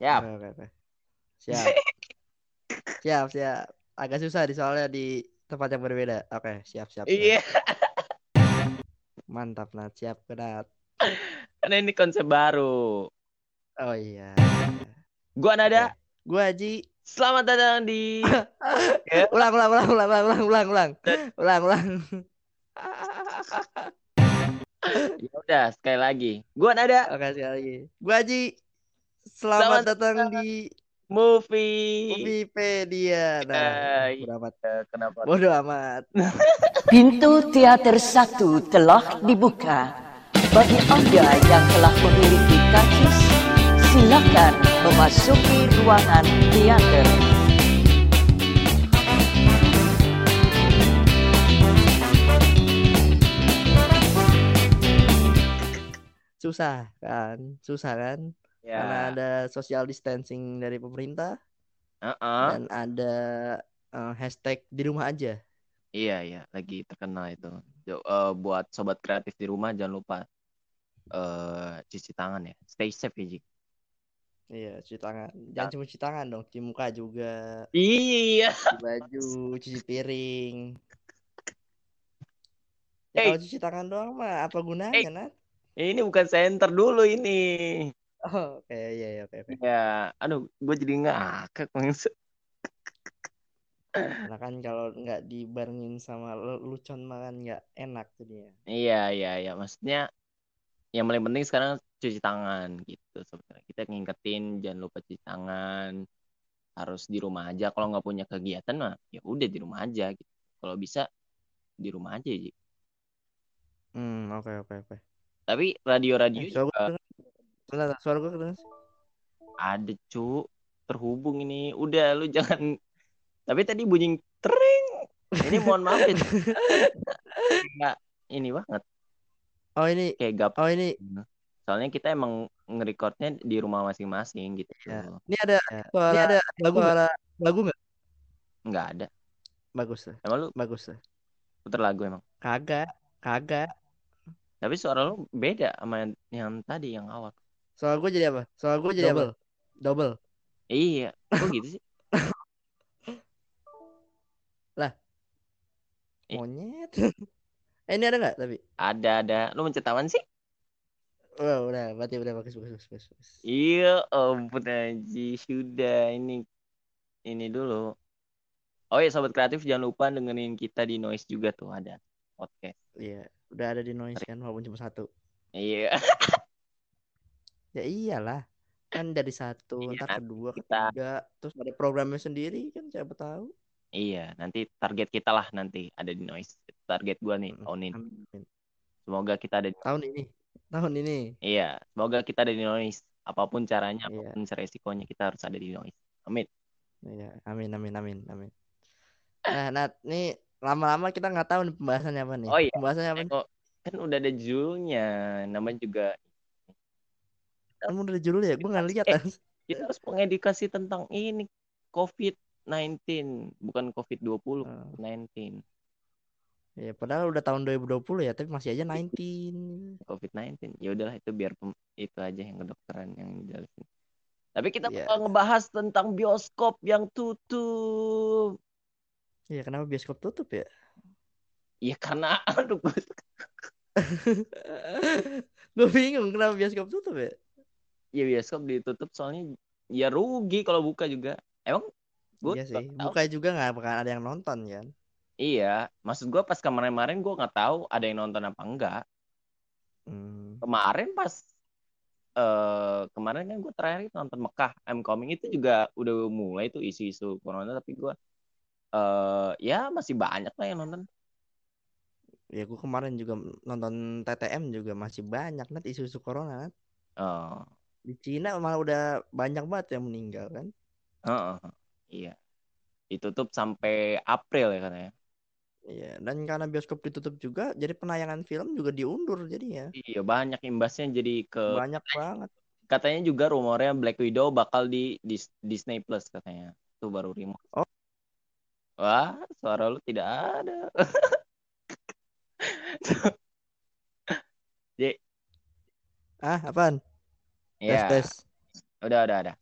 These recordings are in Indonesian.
Siap. Siap. siap, siap. Agak susah di soalnya di tempat yang berbeda. Oke, siap, siap. siap. Iya. Mantap, Nat. Siap, Nat. Karena ini konsep baru. Oh iya. Gua Nada. Gua Haji. Selamat datang di Ulang, ulang, ulang, ulang, ulang, ulang, ulang, ulang. Ulang, ulang. Ya udah, sekali lagi. Gua Nada. Oke, sekali lagi. Gua Haji. Selamat, Selamat datang di Movie. Moviepedia. Nah, bodo amat. eh, Kenapa? Bodoh amat. Pintu teater satu telah dibuka. Bagi Anda yang telah memiliki karcis, silakan memasuki ruangan teater. Susah kan? Susah kan? Karena Ya. ada social distancing dari pemerintah Heeh. dan ada eh, hashtag di rumah aja. Iya, iya, lagi terkenal itu. Jo- eh, buat sobat kreatif di rumah jangan lupa eh cuci tangan ya. Stay safe ya, Ji. Iya, cuci tangan. Jangan cuma cuci tangan dong, cuci muka juga, Iya. cuci baju, cuci piring. Ya Hey. kalau cuci tangan doang mah apa gunanya, Hey. Nat? Ini bukan center dulu ini. Oh, oke, iya, iya, oke, oke. Ya, aduh, gue jadi ngakak. Bangsa. Karena kan kalau nggak dibarengin sama lucon makan nggak enak jadinya. Iya, iya, iya. Maksudnya yang paling penting sekarang cuci tangan gitu sebenarnya. Kita ngingetin jangan lupa cuci tangan. Harus di rumah aja. Kalau nggak punya kegiatan mah ya udah di rumah aja gitu. Kalau bisa di rumah aja, Ji. Hmm, oke, oke, oke. Tapi radio-radio Eh, suara juga Bentar, suara gue kedengeran. ada, cu. Terhubung ini. Udah, lu jangan. Tapi tadi bunyi tering. Ini mohon maaf ya. Kayak ini banget. Oh ini, Kayak gap. oh ini, Soalnya kita emang ngerekordnya di rumah masing-masing gitu. ya. Ini ada, Ya, ini ada lagu nggak? Lagu nggak? nggak ada. Bagus lah, Emang lu bagus lah. puter lagu emang. Kagak, kagak. Tapi suara lu beda sama yang, yang tadi yang awal. Soal gue jadi apa? Soal gue jadi Double. apa? Double. Iya, kok gitu sih? Ih. Monyet. eh, ini ada nggak tapi? Ada ada. Lu mencet apaan sih? Oh, udah, berarti udah bagus, bagus, bagus, bagus. Iya, ampun aja sudah ini ini dulu. Oh iya sobat kreatif jangan lupa dengerin kita di Noise juga tuh ada podcast. Iya, udah ada di noise kan, walaupun cuma satu. Iya. Ya iyalah, kan dari satu, Iya, ntar kedua, kita- ketiga, terus ada programnya sendiri kan siapa tahu. Iya, nanti target kita lah nanti ada di Noise. Target gua nih tahun ini. Amin. Semoga kita ada Tahun ini, tahun ini. Iya, semoga kita ada di Noise. Apa pun caranya, Iya. apa pun resikonya kita harus ada di Noise. Amin. Iya, amin, amin, amin, amin. Nah, Nat, nih lama-lama kita nggak tahu nih pembahasannya apa nih. Oh iya. Pembahasannya apa nih? Oh, kan udah ada judulnya. Namanya juga Kamu udah judul ya? Gue nggak lihat. Eh. Kita harus mengedukasi tentang ini COVID-19, bukan COVID-20, Oh. COVID-19. Ya, padahal udah tahun 2020 ya, tapi masih aja 19. COVID-19. Ya udahlah itu biar pem- itu aja yang kedokteran yang jelasin. Tapi kita Iya. bakal ngebahas tentang bioskop yang tutup. Iya, kenapa bioskop tutup ya? Ya karena aduh gue Gue bingung kenapa bioskop tutup ya? Ya bioskop ditutup soalnya ya rugi kalau buka juga. Emang gue Iya sih, buka juga nggak bakal ada yang nonton kan? Iya, maksud gue pas kemarin-kemarin gue nggak tahu ada yang nonton apa enggak. Hmm. Kemarin pas eh kemarin kan gue terakhir nonton Mekah I'm Coming itu juga udah mulai tuh isu-isu corona tapi gue eh ya masih banyak lah yang nonton. Ya gue kemarin juga nonton TTM juga masih banyak net isu-isu corona. Nat. Oh, Di Cina malah udah banyak banget yang meninggal kan? heeh, iya. Ditutup sampai April ya katanya. Iya, dan karena bioskop ditutup juga, jadi penayangan film juga diundur jadinya. Iya banyak imbasnya jadi ke Banyak banget. katanya juga rumornya Black Widow bakal di, Dis- Disney Plus katanya. Itu baru remote. Oh. Wah, suara lu tidak ada. Ah, apaan? Tes, Ya, tes. udah, udah, ada.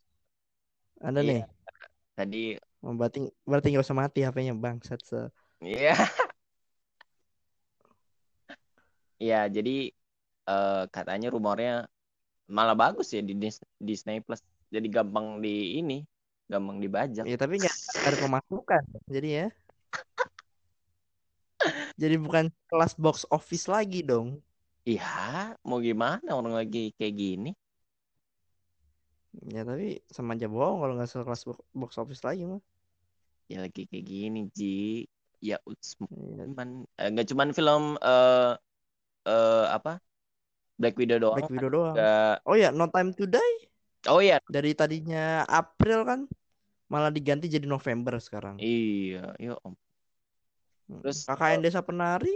Ada Iya. nih. Tadi Oh, berarti berarti nggak usah mati HP-nya bangsat se. Iya. Iya, jadi eh, katanya rumornya malah bagus ya di Dis- Disney Plus. Jadi gampang di ini, gampang dibajak. Ya tapi nggak ada pemasukan. Jadi ya. Jadi bukan kelas box office lagi dong. Iya, mau gimana orang lagi kayak gini? Ya tapi sama aja bohong kalau nggak sekelas bo- box office lagi mah. Ya lagi kayak gini, Ji. Ya Iya. cuman eh, nggak cuman film eh eh apa? Black Widow doang. Black Widow doang. Nggak- Oh ya, No Time to Die Oh iya, dari tadinya April kan malah diganti jadi November sekarang. iya, ya om. Hmm. Terus, KKN Desa Penari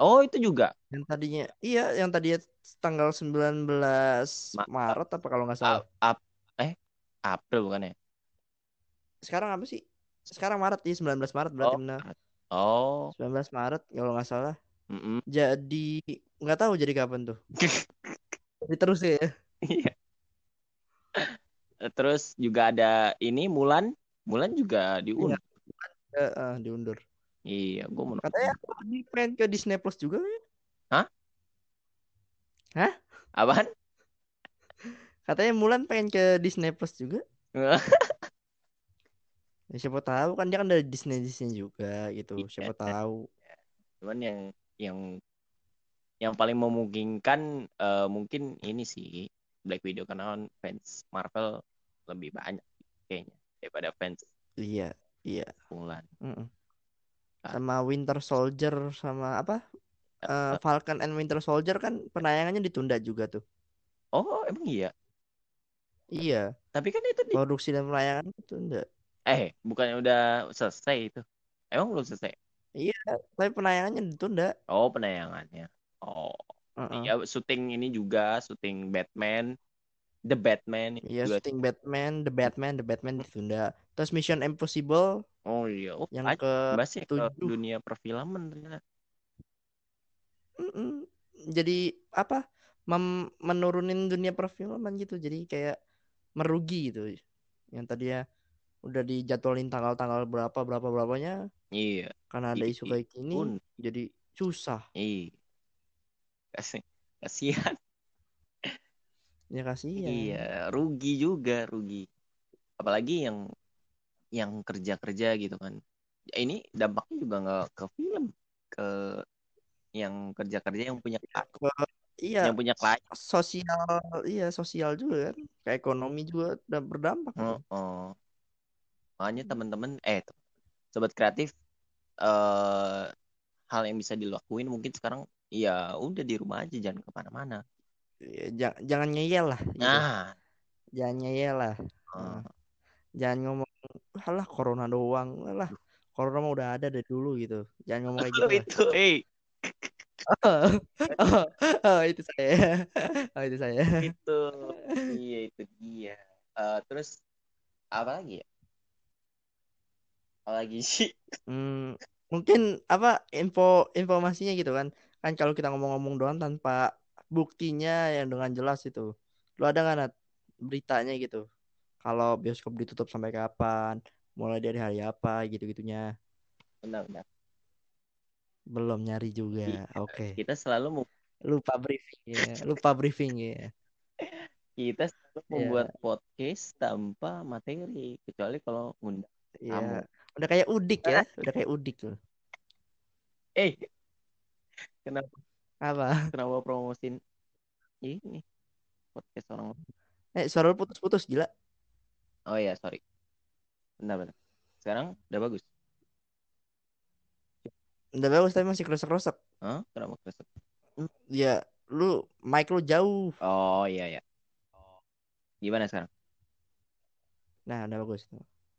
Oh itu juga. yang tadinya iya yang tadinya tanggal 19 Ma- Maret apa kalau nggak salah. ap- eh April bukan ya? Sekarang apa sih? Sekarang Maret ya 19 Maret berarti Oh, benar. Oh, 19 Maret kalau nggak salah. mm-mm. Jadi nggak tahu jadi kapan tuh. Jadi terus ya. Iya. Terus juga ada ini Mulan, Mulan juga diundur. Eh, eh, diundur. Iya, gue mau Katanya di pengen ke Disney Plus juga ya. Apaan? Katanya Mulan pengen ke Disney Plus juga. Ya, siapa tahu kan dia kan dari Disney Disney juga gitu. Iya. Siapa tahu. Cuman yang yang yang paling memungkinkan eh, mungkin ini sih Black Widow karena kan fans Marvel lebih banyak kayaknya daripada fans Iya, iya. Mulan. Mm-mm. Ah. Sama Winter Soldier sama apa? Eh, Falcon and Winter Soldier kan penayangannya ditunda juga tuh. Oh, emang iya. Iya, Tapi kan itu di produksi dan penayangan ditunda. eh bukannya udah selesai itu. Emang belum selesai? Tapi penayangannya ditunda. Oh, penayangannya. Oh, Heeh. iya syuting ini juga syuting Batman, The Batman Iya, syuting Batman, The Batman, The Batman ditunda. Terus Mission Impossible Oh iya, oh, yang banyak ke bahasnya ke dunia perfilman ternyata. Jadi apa? Mem- menurunin dunia perfilman gitu. Jadi kayak merugi gitu. Yang tadinya udah dijadwalin tanggal-tanggal berapa berapa berapanya Iya, karena ada isu kayak gini pun jadi susah. iya. Kasih kasihan. Ya kasihan. Iya, rugi juga, rugi. Apalagi yang yang kerja-kerja gitu kan. Ya, ini dampaknya juga nggak ke film, ke yang kerja-kerja yang punya Ke- iya, yang punya klien. sosial iya sosial juga kan. Ke ekonomi juga udah berdampak. Oh, oh. Makanya teman-teman eh sobat kreatif eh hal yang bisa dilakuin mungkin sekarang ya udah di rumah aja jangan ke mana-mana. Ya, jangan jangan ngeyel lah gitu. Nah, Jangan ngeyel lah. eh, Jangan ngomong alah corona doang. Alah, corona mah udah ada dari dulu gitu. Jangan ngomong kayak gitu lah. itu, eh Oh, oh, oh, itu saya. Oh, itu saya. itu, iya itu dia. Eh, terus apa lagi ya? Apa lagi sih? Hmm, mungkin apa info informasinya gitu kan. Kan kalau kita ngomong-ngomong doang tanpa buktinya yang dengan jelas itu. Lu ada nggak Nat, beritanya gitu? Kalau bioskop ditutup sampai kapan? Mulai dari hari apa gitu-gitunya. Benar, benar. Belum nyari juga. Iya. Oke. Kita selalu Lupa briefing ya. Lupa briefing ya. kita selalu Iya. membuat podcast tanpa materi kecuali kalau ngundang tamu. Udah kayak udik ya. Udah kayak udik tuh. Eh, kenapa Apa? kenapa promosin ini podcast orang Eh, suara lu putus-putus gila. Oh iya, sorry. Bentar, bentar. Sekarang udah bagus. Udah bagus tapi masih kerosok-kerosok. Hah? Kenapa kesep? Ya, lu mic lu jauh. Oh iya ya. Gimana sekarang? Nah, udah bagus.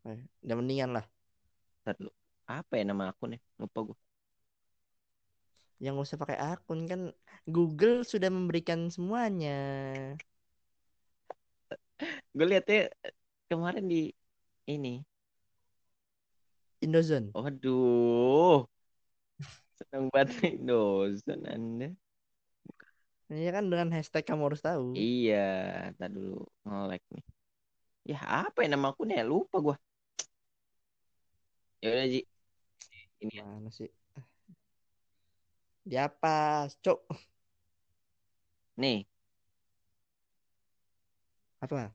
Eh, udah mendingan lah. Ntar dulu. Apa ya nama akunnya? Lupa gue. Yang gak usah pakai akun kan Google sudah memberikan semuanya. Gue liatnya kemarin di ini. Indozone. Waduh. Seneng banget nih dosen Anda. Ini kan dengan hashtag kamu harus tahu. Iya, ntar dulu nge-lag nih. Ya apa ya nama akunnya? Lupa gua. Ya udah Ji. Ini ya. Mana sih? Di apa, Cok? Nih, Apa?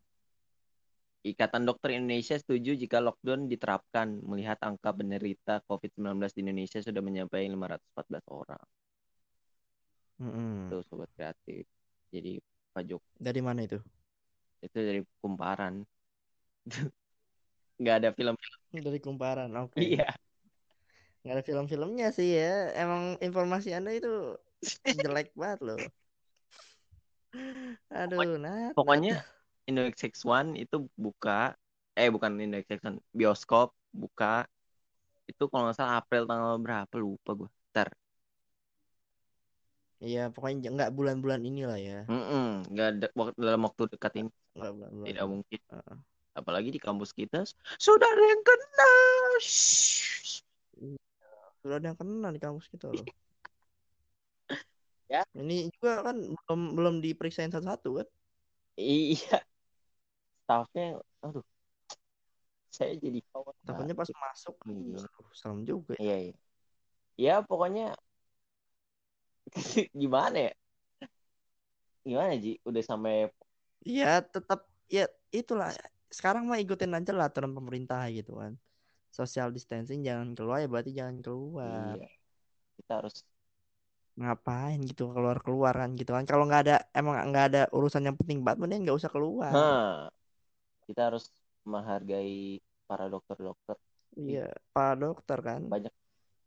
Ikatan Dokter Indonesia setuju jika lockdown diterapkan melihat angka penderita COVID-19 di Indonesia sudah mencapai 514 orang. Mm-mm. Tuh sobat kreatif. Jadi Pak Jok Dari mana itu? itu dari kumparan. Nggak ada film. Dari kumparan. Oke. Iya. Nggak ada film-filmnya sih ya. Emang informasi Anda itu jelek banget loh. Aduh, Nat. Pokoknya Indo XX1 itu buka eh bukan Indo XX1 bioskop buka itu kalau nggak salah April tanggal berapa lupa gue. Ntar. Iya, pokoknya nggak bulan-bulan inilah ya. Mm-mm, nggak ada wak- dalam waktu dekat ini Nggak bulan-bulan. tidak mungkin. Heeh. Apalagi di kampus kita sudah ada yang kena. Shhh. Sudah ada yang kena di kampus kita loh. Ya. Ini juga kan belum belum diperiksain satu-satu kan? Iya. Staffnya, aduh. Saya jadi khawatir. Takutnya pas masuk, Iya. aduh, serem juga. ya. Iya, iya. Ya pokoknya gimana ya? Gimana Ji? Udah sampai Iya, tetap ya itulah. Sekarang mah ikutin aja lah aturan pemerintah gitu kan. Social distancing jangan keluar ya berarti jangan keluar. iya. Kita harus Ngapain gitu keluar-keluar kan gitu kan. Kalau nggak ada emang nggak ada urusan yang penting banget mending nggak usah keluar. Hah. Kita harus menghargai para dokter-dokter. Iya, Pak dokter kan. Banyak.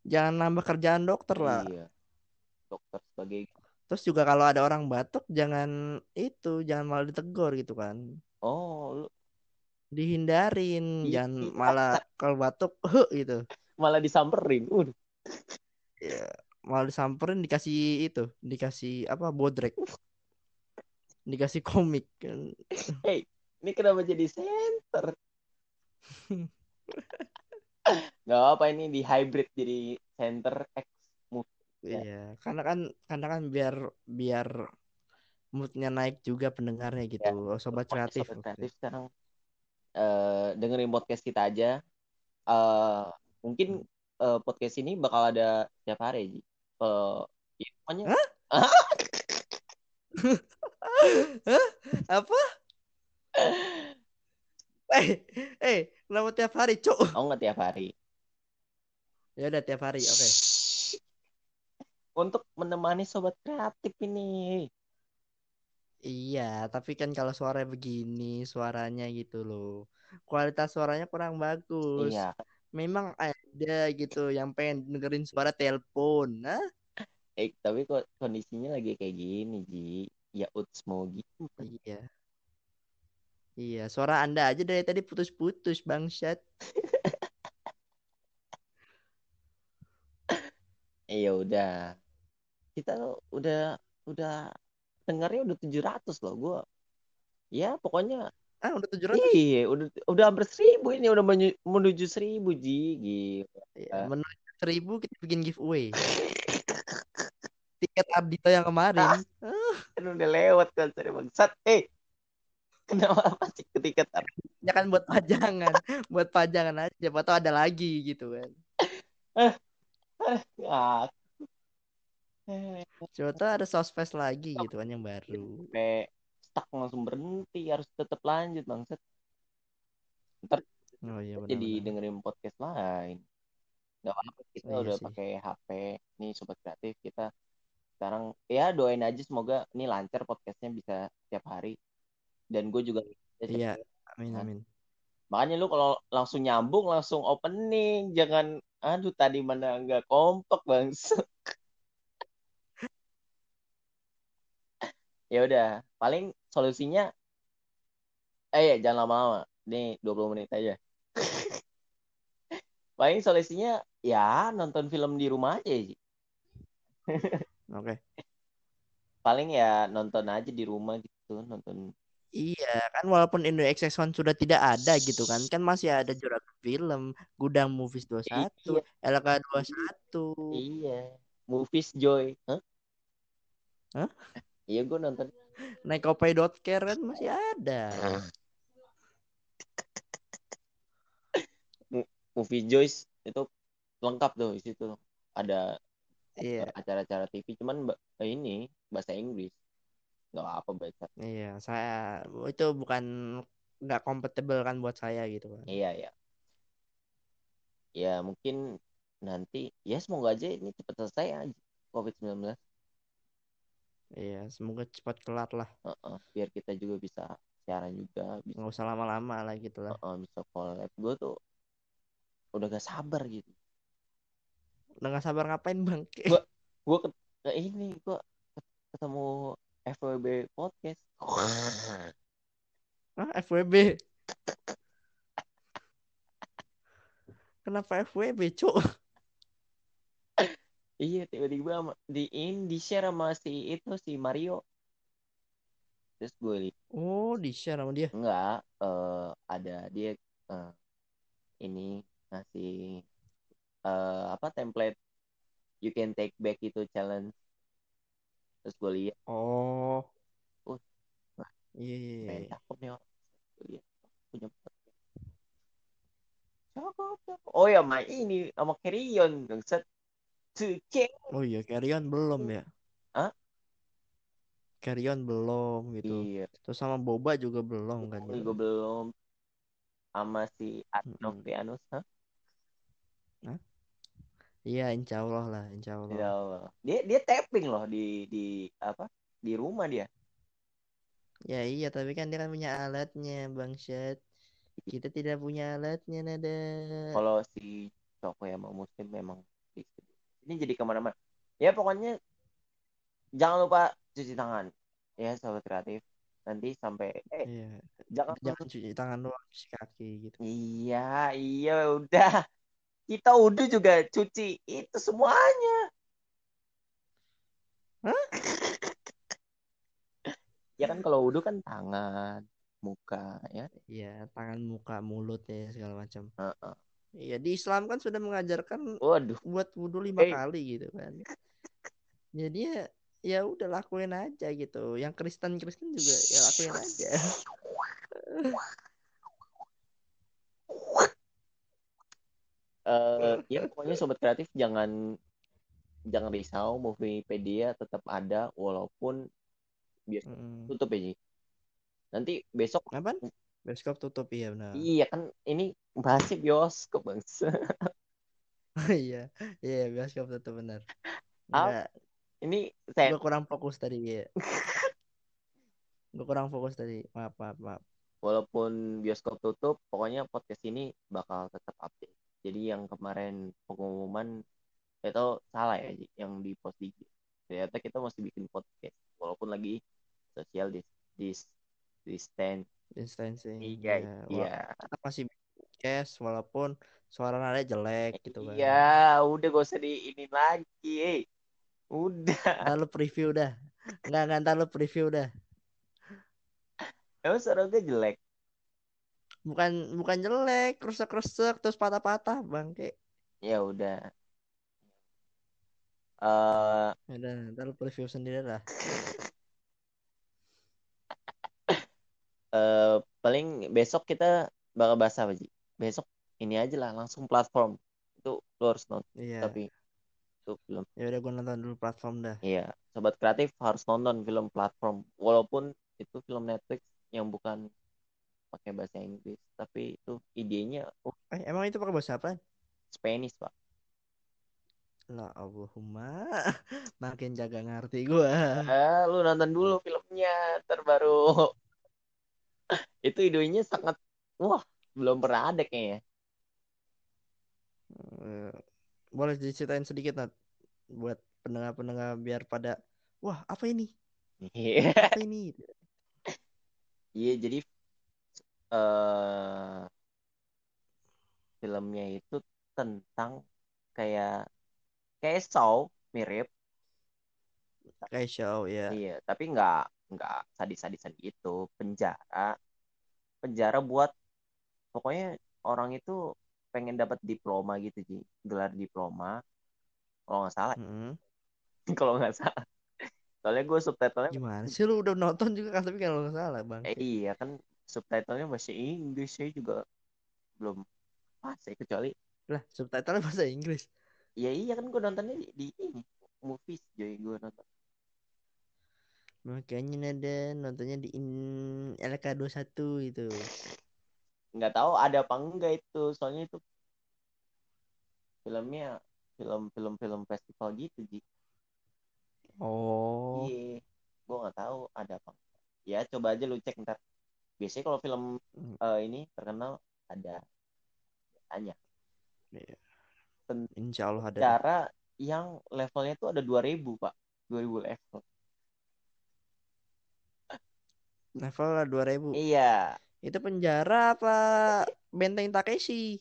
Jangan nambah kerjaan dokter lah. Iya. Dokter sebagai Terus juga kalau ada orang batuk jangan itu, jangan malah ditegur gitu kan. Oh, lu Dihindarin, Iya, jangan iya. malah kalau batuk "Huh," gitu. malah disamperin. Udah. Ya, malah disamperin dikasih itu, dikasih apa? Bodrek. Dikasih komik kan. Ini kenapa jadi center? Gak apa ini di hybrid jadi center X Ya. Iya, karena kan karena kan biar biar moodnya naik juga pendengarnya gitu. Sobat kreatif. Sobat kreatif sekarang eh dengerin podcast kita aja. eh mungkin eh, podcast ini bakal ada setiap hari, Ji. Ya, pokoknya Apa? Eh, eh, kenapa tiap hari, Cuk? oh nggak tiap hari. Ya udah tiap hari, oke. Untuk menemani sobat kreatif ini. Iya, tapi kan kalau suara begini, suaranya gitu loh. Kualitas suaranya kurang bagus. Iya. Memang ada gitu yang pengen dengerin suara telepon. Nah, Eh, tapi kok kondisinya lagi kayak gini, Ji. Ya utsmo gitu. iya. Iya, suara Anda aja dari tadi putus-putus, bangsat. Eh, ya udah. Kita udah udah dengarnya udah 700 loh gua. Ya, pokoknya Ah, udah 700. Iya, udah udah hampir seribu ini udah menuju seribu ji, gila. Ya, menuju seribu kita bikin giveaway. Tiket Ardito yang kemarin. Kan udah lewat kan sorry bangsat. Eh, kenapa masih ketika tar? Ya kan buat pajangan, buat pajangan aja. Atau ada lagi gitu kan. Ah, eh, Coba tuh ada sospes lagi gitu kan yang baru. sampai stuck langsung berhenti harus tetap lanjut bangsat. Oh iya benar. Jadi dengerin podcast lain. Gak apa-apa kita Iya udah sih. pakai HP. Nih sobat kreatif kita sekarang ya doain aja semoga ini lancar podcastnya bisa tiap hari. Dan gue juga Iya, amin Hah? amin. Makanya lu kalau langsung nyambung langsung opening, jangan aduh tadi mana nggak kompak bangsa. ya udah, paling solusinya eh ya jangan lama-lama. Nih 20 menit aja. paling solusinya ya nonton film di rumah aja sih. Oke. Paling ya nonton aja di rumah gitu, nonton. Iya kan walaupun Indo XX1 sudah tidak ada gitu kan kan masih ada Juragan Film, Gudang Movies 21, iya. LK21. Iya. Movies Joy. Hah? Hah? Iya gue nonton. Naik dot kan masih ada. Movie Joyce itu lengkap tuh di situ. Ada iya. acara-acara TV cuman ini bahasa Inggris nggak apa baca iya. Saya itu bukan nggak kompatibel kan buat saya gitu kan. iya ya ya mungkin nanti ya semoga aja ini cepat selesai aja COVID-19 Iya, semoga cepat kelar lah. Heeh, biar kita juga bisa siaran juga bisa Nggak usah lama-lama lah gitu lah. heeh, bisa collab gue tuh udah gak sabar gitu Udah nggak sabar ngapain bang? Gua- gue ke, ke ini gue ketemu FWB podcast Hah, FWB. Kenapa FWB, cuk? iya tiba-tiba di in di share sama si itu si Mario terus gue lihat Oh, di-share sama dia. enggak eh, ada dia eh, ini ngasih eh, apa template you can take back itu challenge terus gue lihat Oh. Oh. Iya, iya, iya. lihat, punya cakep oh ya main ini sama Carrion set. Oh iya, Carrion belum ya? Hah? Carrion belum gitu. iya Terus sama Boba juga belum kan? gue belum sama si Adnovianus hah Iya, insya Allah lah, insya Allah. Ya Allah. Dia dia tapping loh di di apa? Di rumah dia. Ya iya, tapi kan dia kan punya alatnya, Bang Syed. Kita tidak punya alatnya, nada. Kalau si Coko ya mau muslim memang ini jadi ke mana-mana. Ya pokoknya jangan lupa cuci tangan ya sobat kreatif. Nanti sampai eh Iya, jangan jangan cuci tangan doang, cuci kaki gitu. Iya, iya udah. Kita udah juga cuci itu semuanya. Hah? ya kan kalau udah kan tangan, muka ya. Iya, tangan, muka, mulut ya segala macam. Heeh. Iya, di Islam kan sudah mengajarkan Waduh, buat wudhu lima Eh. kali gitu kan. Jadi ya ya udah lakuin aja gitu. Yang Kristen Kristen juga ya lakuin aja. eh ya pokoknya sobat kreatif jangan jangan risau Moviepedia tetap ada walaupun Mm. tutup ya Ji. Nanti besok Apa? Bioskop tutup iya benar. iya kan ini bahasnya bioskop bangsa. Iya, iya bioskop tutup benar. Enggak, Ini saya kurang fokus tadi ya. gue kurang fokus tadi. Maaf, maaf, maaf. walaupun bioskop tutup, pokoknya podcast ini bakal tetap update. Jadi yang kemarin pengumuman itu salah ya, yang di post IG. Ternyata kita masih bikin podcast walaupun lagi social dis dis distance. Distancing. Iya, Ya, wah, iya. Kita masih podcast walaupun suara nada jelek gitu kan. Iya, udah gak usah di ini lagi. eh. Udah. Ntar lu preview dah. Enggak, enggak ntar lu preview dah. Emang suara gue jelek. Bukan bukan jelek, rusek-rusek terus patah-patah, Bangke. Ya udah. Eh, Ya udah, ntar preview sendiri lah. eh, paling besok kita bakal bahas apa, Ji? Besok ini aja lah, langsung platform. Itu lu harus nonton. Iya. Tapi itu film. Ya udah gua nonton dulu platform dah. Iya, sobat kreatif harus nonton film platform. Walaupun itu film Netflix yang bukan pakai bahasa Inggris, tapi itu idenya oh, Eh, emang itu pakai bahasa apa? Spanish, Pak. Lah Allahumma. Makin jaga ngerti gua. Ah, lu nonton dulu filmnya, terbaru. itu idenya sangat wah, belum pernah ada kayaknya. Eh, Boleh diceritain sedikit Nat buat pendengar-pendengar biar pada wah, apa ini? Apa ini? Iya, jadi eh filmnya itu tentang kayak kayak Saw mirip, Kayak show ya. iya, tapi nggak nggak sadis-sadisan gitu, penjara, penjara buat pokoknya orang itu pengen dapat diploma gitu Ji, gelar diploma, kalau nggak salah, Mm-mm. kalau nggak salah. Soalnya gue subtitlenya Gimana sih lu udah nonton juga kan tapi kalau nggak salah bang. Eh, iya kan subtitlenya bahasa Inggris saya juga belum pas ya kecuali Lah, subtitlenya bahasa Inggris. Ya iya kan gue nontonnya di, di ini movies Joy gue nonton. Makanya ada nontonnya di in... LK21 itu. Nggak tahu ada apa enggak itu soalnya itu filmnya film film film festival gitu Ji. Oh. Iya, gue nggak tahu ada apa. Ya coba aja lu cek ntar. Biasanya kalau film eh, ini terkenal ada tanya Insya Allah ada. cara yang levelnya tuh ada 2000 pak 2000 level Level lah 2000. iya Itu penjara apa benteng Takeshi?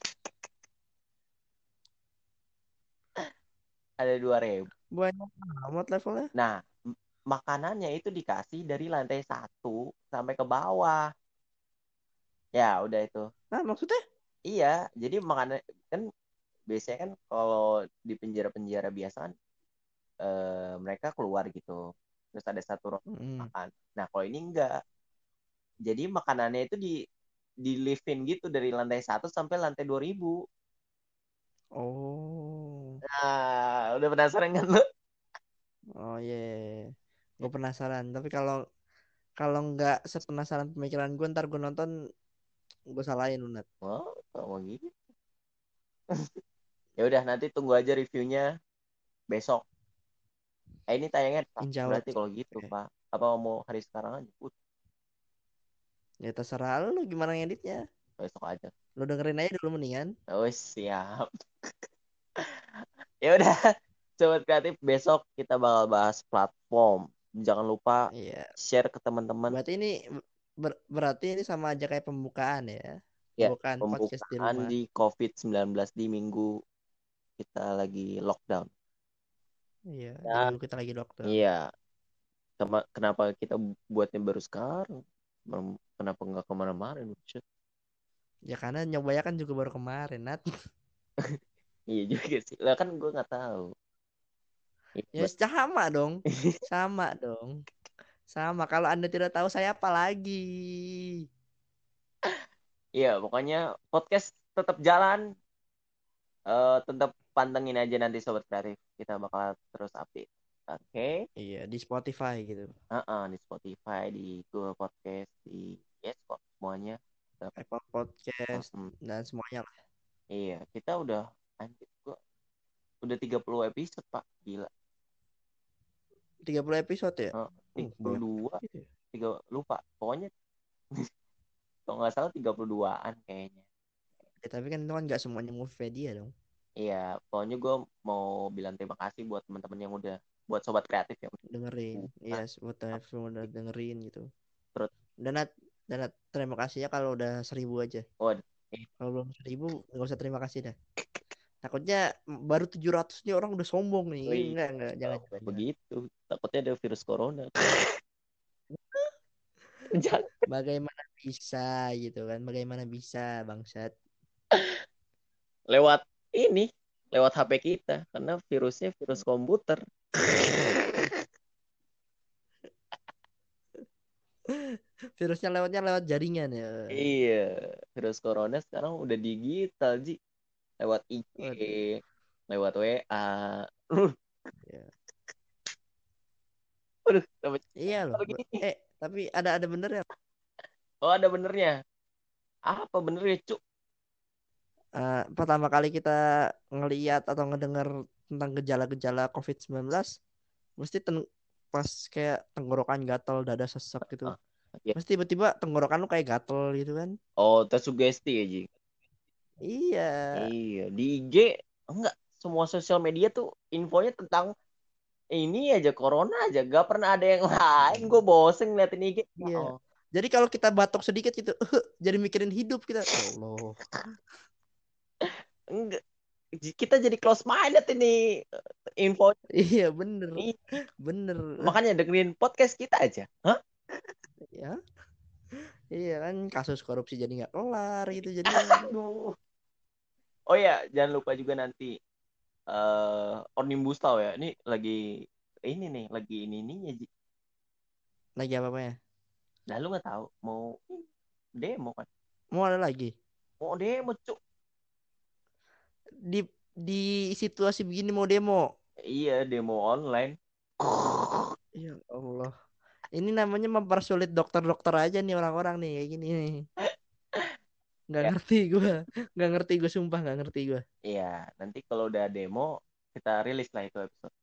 ada 2000 Banyak amat levelnya. nah makanannya itu dikasih dari lantai satu sampai ke bawah ya udah itu Nah, maksudnya? iya jadi makanan kan biasanya kan kalau di penjara-penjara biasa kan eh, mereka keluar gitu terus ada satu ruang Mm. makan. Nah, kalau ini enggak. Jadi makanannya itu di di live-in gitu dari lantai 1 sampai lantai 2000. Oh. Nah, udah penasaran kan lu? Oh iya. Gue penasaran. Tapi kalau kalau nggak sepenasaran pemikiran gue ntar gue nonton gue salahin lu Nat. Oh, kalau gitu. ya udah nanti tunggu aja reviewnya besok. Eh ini tayangnya. Insya Allah. berarti kalau gitu, Oke. Pak. Apa mau hari sekarang aja? Uh, Ya terserah lu gimana ngeditnya. besok aja. Lu dengerin aja dulu mendingan. Oh, siap. ya udah, sobat kreatif besok kita bakal bahas platform. Jangan lupa Iya. share ke teman-teman Berarti ini ber- berarti ini sama aja kayak pembukaan ya. Ya, Bukan podcast di pembukaan rumah. di COVID-19 di minggu kita lagi lockdown. Iya, Ya. dulu kita lagi dokter. Iya. Kenapa kita buatnya baru sekarang? Kenapa nggak ke mana-mana? Buset. Ya karena nyobanya kan juga baru kemarin, Nat. Iya juga sih. Lah kan gue nggak tahu. Ya sama dong. Sama dong. Sama. Kalau Anda tidak tahu saya apa lagi? Iya, pokoknya podcast tetap jalan. Eh, tetap pantengin aja nanti sobat kreatif. Kita bakal terus update. Oke. Iya, di Spotify gitu. Heeh, di Spotify, di Google Podcast, di Yes kok semuanya. Apple Podcast Mm, dan semuanya lah. iya, kita udah anjir gua udah 30 episode, Pak. Gila. 30 episode ya? Oh, Uh, 32, Gitu ya. tiga lupa. Pokoknya kalau nggak salah 32-an kayaknya. Ya, tapi kan itu kan nggak semuanya Movedia dong. Iya, pokoknya gue mau bilang terima kasih buat teman-teman yang udah buat sobat kreatif yang dengerin iya buat telepon udah dengerin gitu Terus? dan Nat, dan Nat, terima kasih ya kalau udah seribu aja Oh, kalau belum seribu nggak usah terima kasih dah takutnya baru 700 nih orang udah sombong nih Wih, enggak enggak jangan, jangan. begitu. Takutnya ada virus corona. Jangan. bagaimana bisa gitu kan bagaimana bisa bangsat lewat ini, lewat HP kita karena virusnya virus komputer. virusnya lewatnya lewat jaringan ya Iya, virus corona sekarang udah digital, Ji. Lewat IG, Waduh. lewat WA. Iya. Aduh, sampai- iya loh gini. eh tapi ada ada bener ya Oh, ada benernya. Apa benernya, Cuk? Eh, pertama kali kita ngeliat atau ngedenger tentang gejala-gejala COVID-19 mesti ten- pas kayak tenggorokan gatel dada sesek gitu Ah, iya. mesti tiba-tiba tenggorokan lu kayak gatel gitu kan Oh, tersugesti ya, Ji. Iya Iya, di IG enggak semua sosial media tuh infonya tentang ini aja corona aja, gak pernah ada yang lain. Gue bosen ngeliatin IG. Iya. Oh, jadi kalau kita batuk sedikit gitu jadi mikirin hidup kita Ya Allah enggak. Kita jadi close minded ini info. iya bener Iya. bener Makanya dengerin podcast kita aja. Hah? ya iya kan kasus korupsi jadi nggak kelar gitu jadi Aduh. Oh ya, jangan lupa juga nanti eh Omnibus Law ya. Ini lagi ini nih, lagi ini ininya Ji. lagi apa apa ya Nah, lu nggak tahu mau demo kan? mau ada lagi Mau demo, Cuk. di di situasi begini mau demo. Iya, demo online. Ya Allah. Ini namanya mempersulit dokter-dokter aja nih orang-orang nih kayak gini nih. Nggak Ya. ngerti gua. Nggak ngerti gue sumpah nggak ngerti gua. Iya, nanti kalau udah demo kita rilis lah itu episode.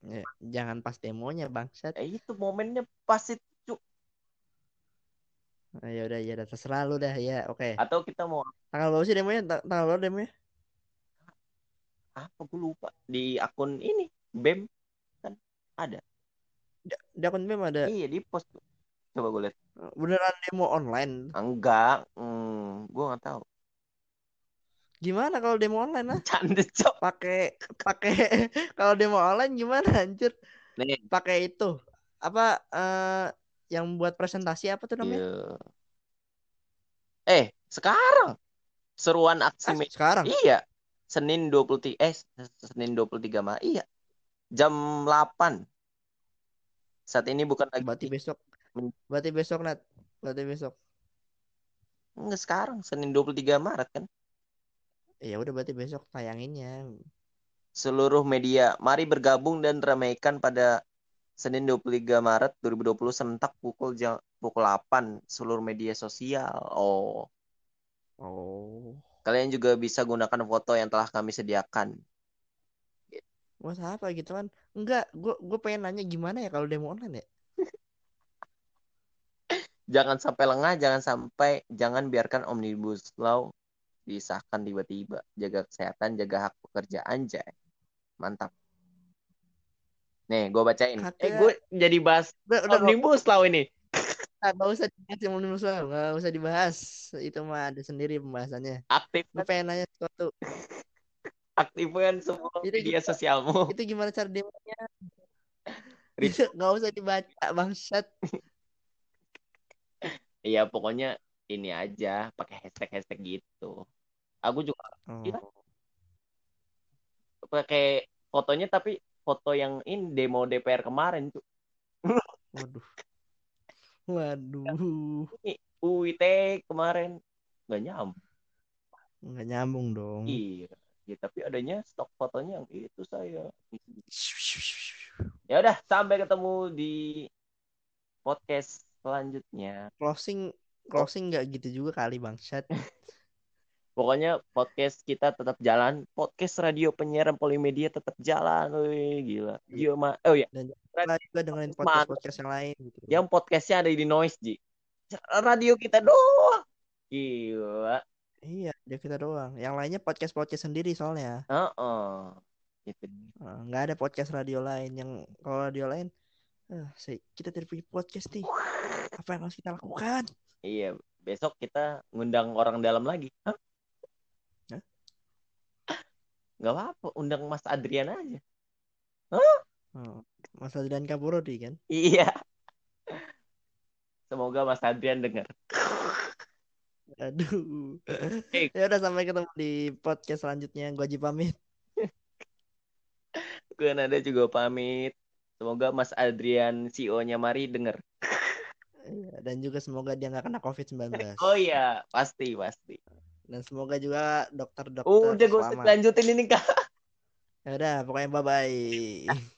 Ya, jangan pas demonya bangsat. Eh itu momennya pas itu. Cuk. Ah, ya udah ya udah terserah lu dah ya. Oke. Atau kita mau Tanggal berapa sih demonya? Ta- Tanggal berapa demonya? apa gue lupa di akun ini BEM kan ada. Di, di akun BEM ada Iya, di post. Coba gue lihat. Beneran demo online. Enggak, hmm, gue nggak tahu. Gimana kalau demo online lah? Canda, cok. Pakai pakai kalau demo online gimana anjir? Nih, Pakai itu apa eh yang buat presentasi apa tuh namanya? iya. Eh, sekarang seruan aksi Ah, sekarang. Iya. Senin 23 eh Senin 23 Maret. Iya. Jam 8. Saat ini bukan lagi Berarti besok. Berarti besok Nat. Berarti besok. enggak sekarang Senin 23 Maret kan. Ya udah berarti besok tayanginnya. Seluruh media mari bergabung dan ramaikan pada Senin 23 Maret 2020 sentak pukul jam pukul 8 seluruh media sosial. Oh, Oh. kalian juga bisa gunakan foto yang telah kami sediakan. Buat apa gitu kan? Enggak, gue gue pengen nanya gimana ya kalau demo online ya? Jangan sampai lengah, jangan sampai jangan biarkan Omnibus Law disahkan tiba-tiba. Jaga kesehatan, jaga hak pekerja anjay. Mantap. Nih, gue bacain. Eh, Kagak. gue jadi bahas Udah, Omnibus Law ini. nggak usah dibahas yang omnibus law, nggak usah dibahas. Itu mah ada sendiri pembahasannya. Aktif, Gue pengen nanya sesuatu. aktifkan semua Itu media gimana? sosialmu. Itu gimana cara demonya? Nggak usah dibaca bangsat. Iya, pokoknya ini aja, pakai hashtag-hashtag gitu. Aku juga Oh. Iya. pakai fotonya tapi foto yang ini demo DPR kemarin tuh. Waduh. Waduh. UIT kemarin nggak nyambung. Nggak nyambung dong. Iya. Ya, tapi adanya stok fotonya yang itu saya. Ya udah, sampai ketemu di podcast selanjutnya. Closing closing nggak gitu juga kali bangsat. Pokoknya podcast kita tetap jalan. Podcast radio penyiaran polimedia tetap jalan. Wih, gila. Gila, Ma. Oh ya, Dan juga dengerin Mantap. podcast podcast yang lain gitu. yang podcastnya ada di Noise, Ji. Radio kita doang. Gila. Iya, dia kita doang. Yang lainnya podcast podcast sendiri soalnya. Heeh. Gitu. Eh, nggak ada podcast radio lain yang kalau radio lain se- kita tidak punya podcast nih apa yang harus kita lakukan Iya, besok kita ngundang orang dalam lagi. Hah? Hah? Gak apa-apa, undang Mas Adrian aja. oh, Mas Adrian Kaburodi kan Iya. Semoga Mas Adrian dengar. aduh Eh. ya udah sampai ketemu di podcast selanjutnya gua Haji pamit Gue Nada juga pamit. Semoga Mas Adrian CEO-nya Mari denger. Iya, dan juga semoga dia nggak kena covid 19 Oh iya, pasti, pasti. dan semoga juga dokter-dokter Udah gue lanjutin ini, Kak. ya udah pokoknya bye bye